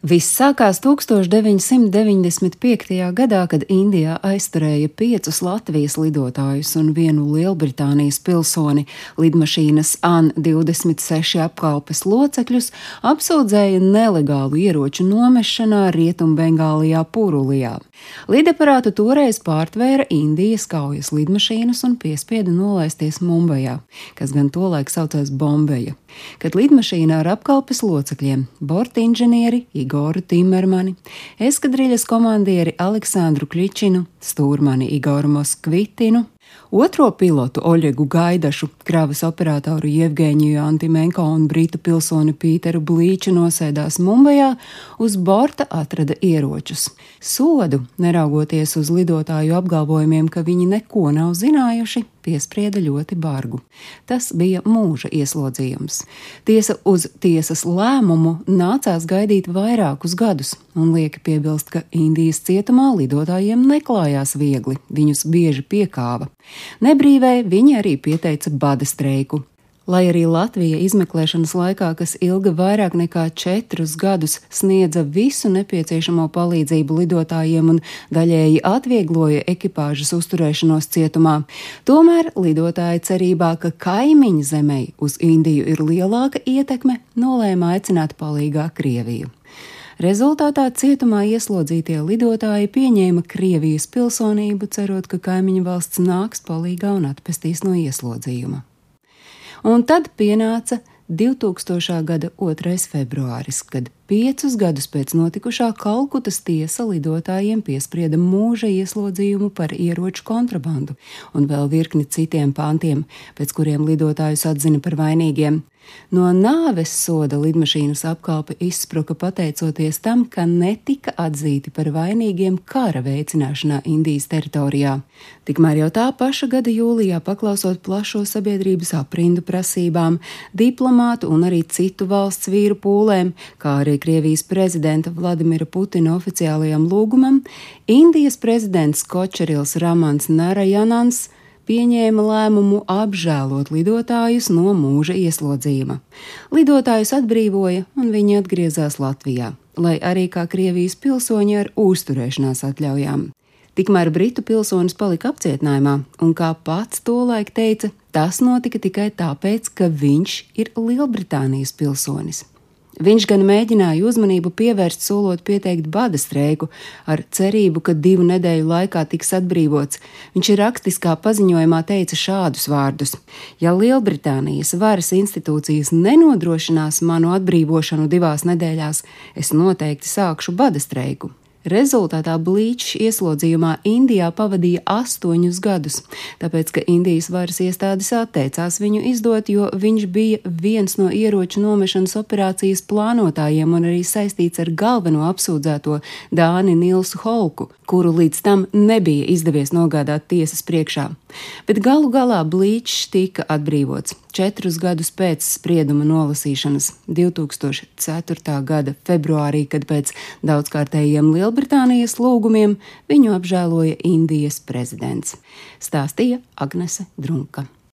Viss sākās 1995. gadā, kad Indijā aizturēja piecus Latvijas lidotājus un vienu Lielbritānijas pilsoni. Lidmašīnas AN-26 apkalpes locekļus apsūdzēja nelegālu ieroču nomešanā Rietumbengālijā Purulijā. Lidaparātu toreiz pārtvēra Indijas kaujas lidmašīnas un piespieda nolaisties Mumbajā, kas gan tolaik saucās Bombeja. Kad lidmašīna ar apkalpes locekļiem, borta inženieri, Igoru Timermani, eskadriļas komandieri Aleksandru Kličinu, stūrmani Igoru Moskvitinu, otro pilotu Oļegu Gaidašu, kravas operatoru Jevgeņiju Antimenko un brītu pilsoni Pīteru Blīču nosēdās Mumbajā, uz borta atrada ieročus. Sodu, neraugoties uz lidotāju apgalvojumiem, ka viņi neko nav zinājuši, piesprieda ļoti bargu. Tas bija mūža ieslodzījums. Tiesa uz tiesas lēmumu nācās gaidīt vairākus gadus, un lieki piebilst, ka Indijas cietumā lidotājiem neklājās viegli, viņus bieži piekāva. Nebrīvē viņi arī pieteica bada streiku, Lai arī Latvija izmeklēšanas laikā, kas ilga vairāk nekā četrus gadus, sniedza visu nepieciešamo palīdzību lidotājiem un daļēji atviegloja ekipāžas uzturēšanos cietumā, tomēr lidotāji cerībā, ka kaimiņu zemei uz Indiju ir lielāka ietekme, nolēma aicināt palīgā Krieviju. Rezultātā cietumā ieslodzītie lidotāji pieņēma Krievijas pilsonību, cerot, ka kaimiņu valsts nāks palīgā un atpestīs no ieslodzījuma un tad pienāca 2000. gada 2. februāris, kad piecus gadus pēc notikušā Kalkutas tiesa lidotājiem piesprieda mūža ieslodzījumu par ieroču kontrabandu un vēl virkni citiem pāntiem, pēc kuriem lidotājus atzina par vainīgiem. No nāves soda lidmašīnas apkalpe izspruka pateicoties tam, ka netika atzīti par vainīgiem kara veicināšanā Indijas teritorijā. Tikmēr jau tā paša gada jūlijā, paklausot plašo sabiedrības aprindu prasībām, diplomātu un arī citu valsts vīru pūlēm, kā arī Krievijas prezidenta Vladimira Putina oficiālajam lūgumam, Indijas prezidents Kočerils Ramans Narajanans pieņēma lēmumu apžēlot lidotājus no mūža ieslodzījuma. Lidotājus atbrīvoja un viņi atgriezās Latvijā, lai arī kā Krievijas pilsoņi ar uzturēšanās atļaujām. Tikmēr britu pilsonis palika apcietinājumā, un kā pats tolaik teica, tas notika tikai tāpēc, ka viņš ir Lielbritānijas pilsonis. Viņš gan mēģināja uzmanību pievērst, solot pieteikt bada streiku, ar cerību, ka divu nedēļu laikā tiks atbrīvots. Viņš ir rakstiskā paziņojumā teica šādus vārdus: Ja Lielbritānijas varas institūcijas nenodrošinās manu atbrīvošanu divās nedēļās, es noteikti sākšu bada streiku. Rezultātā Blīčs ieslodzījumā Indijā pavadīja astoņus gadus, tāpēc, ka Indijas varas iestādes atteicās viņu izdot, jo viņš bija viens no ieroču nomešanas operācijas plānotājiem un arī saistīts ar galveno apsūdzēto Dāni Nilsu Holku, kuru līdz tam nebija izdevies nogādāt tiesas priekšā. Bet galu galā Blīčs tika atbrīvots četrus gadus pēc sprieduma nolasīšanas 2004. gada februārī, kad pēc daudzkārtējiem Lielbritānijas lūgumiem viņu apžēloja Indijas prezidents. Stāstīja Agnese Drunka.